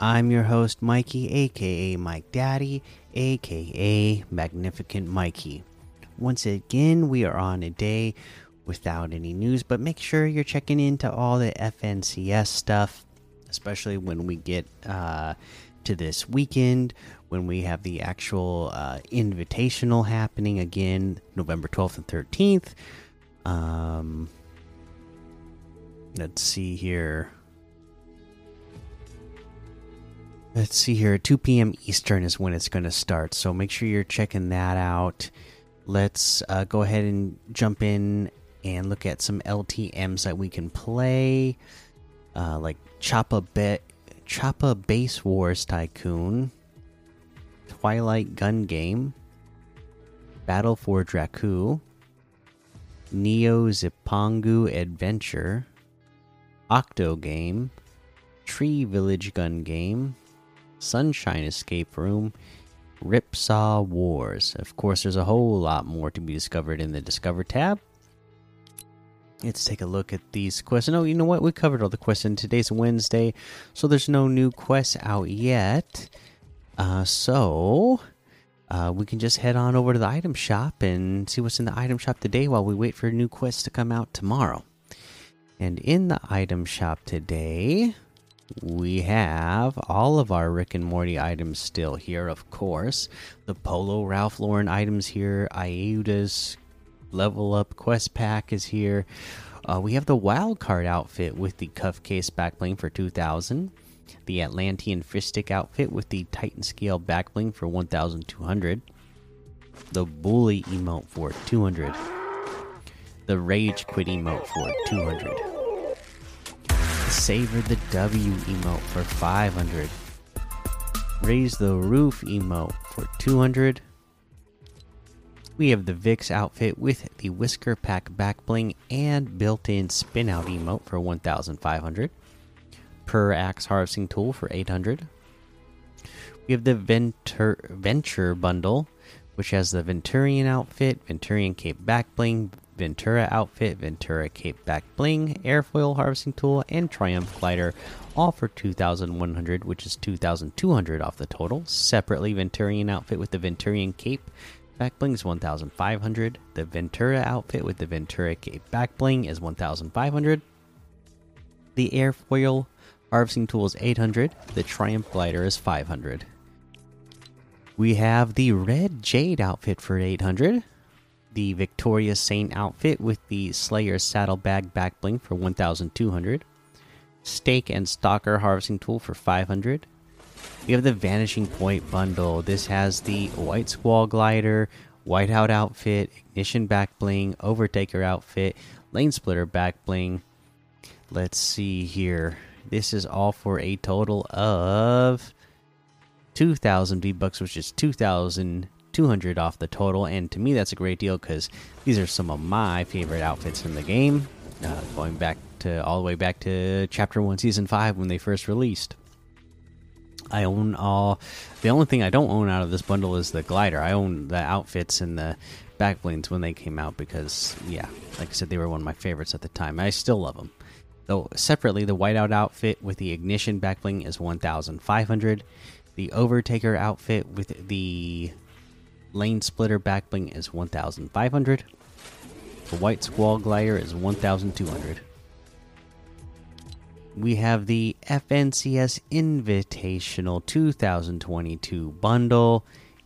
I'm your host, Mikey, aka Mike Daddy, aka Magnificent Mikey. Once again, we are on a day without any news, but make sure you're checking into all the FNCS stuff, especially when we get uh, to this weekend when we have the actual uh, invitational happening again, November 12th and 13th. Um, let's see here. Let's see here. 2 p.m. Eastern is when it's going to start. So make sure you're checking that out. Let's uh, go ahead and jump in and look at some LTMs that we can play. Uh, like Choppa, Be Choppa Base Wars Tycoon, Twilight Gun Game, Battle for Dracu, Neo Zipangu Adventure, Octo Game, Tree Village Gun Game, Sunshine Escape Room, Ripsaw Wars. Of course, there's a whole lot more to be discovered in the Discover tab. Let's take a look at these quests. No, you know what? We covered all the quests, and today's Wednesday, so there's no new quests out yet. Uh, so uh, we can just head on over to the item shop and see what's in the item shop today while we wait for new quests to come out tomorrow. And in the item shop today, we have all of our Rick and Morty items still here, of course. The Polo Ralph Lauren items here, Iuda's level up quest pack is here. Uh, we have the wild card outfit with the cuff case backbling for 2000 the Atlantean Fishstick outfit with the Titan Scale backbling for 1200, the Bully emote for 200, the Rage Quit emote for 200, the Savor the W emote for 500, Raise the Roof emote for 200. We have the Vix outfit with the Whisker Pack back bling and built in spin out emote for 1500 per axe harvesting tool for 800. We have the Ventur Venture bundle, which has the Venturion outfit, Venturion cape back bling, Ventura outfit, Ventura cape back bling, airfoil harvesting tool, and Triumph glider, all for 2,100, which is 2,200 off the total. Separately, Venturion outfit with the Venturion cape back bling is 1,500. The Ventura outfit with the Ventura cape back bling is 1,500. The airfoil Harvesting tool is 800. The Triumph glider is 500. We have the red Jade outfit for 800. The Victoria Saint outfit with the Slayer saddlebag backbling for 1200. Stake and Stalker harvesting tool for 500. We have the Vanishing Point bundle. This has the White Squall glider, Whiteout outfit, Ignition back bling, Overtaker outfit, Lane Splitter back bling. Let's see here. This is all for a total of 2,000 V bucks, which is 2,200 off the total. And to me, that's a great deal because these are some of my favorite outfits in the game. Uh, going back to all the way back to Chapter One, Season Five when they first released. I own all. The only thing I don't own out of this bundle is the glider. I own the outfits and the back when they came out because, yeah, like I said, they were one of my favorites at the time. I still love them. Though separately, the whiteout outfit with the ignition backbling is 1,500. The overtaker outfit with the lane splitter backbling is 1,500. The white squall glider is 1,200. We have the FNCS Invitational 2022 bundle.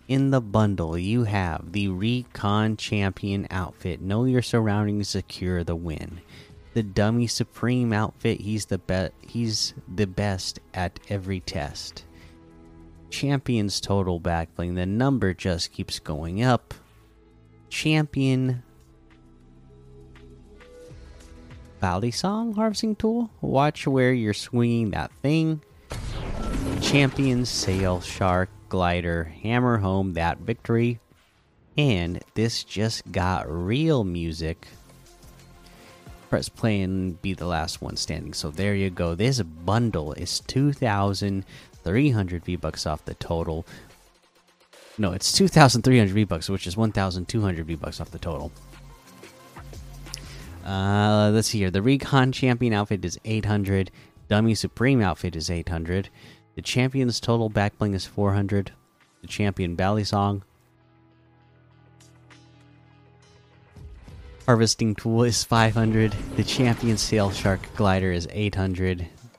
In the bundle, you have the Recon Champion outfit. Know your surroundings, secure the win the dummy supreme outfit he's the best he's the best at every test champions total backbling. The number just keeps going up. Champion Balisong harvesting tool. Watch where you're swinging that thing. Champion Sail Shark Glider. Hammer home that victory. And this just got real music. Press play and be the last one standing. So there you go. This bundle is 2,000. 300 V-Bucks off the total. No, it's 2,300 V-Bucks, which is 1,200 V-Bucks off the total. Uh, let's see here. The Recon Champion outfit is 800. Dummy Supreme outfit is 800. The Champion's total backbling is 400. The Champion Balisong. Harvesting Tool is 500. The Champion Sail Shark Glider is 800.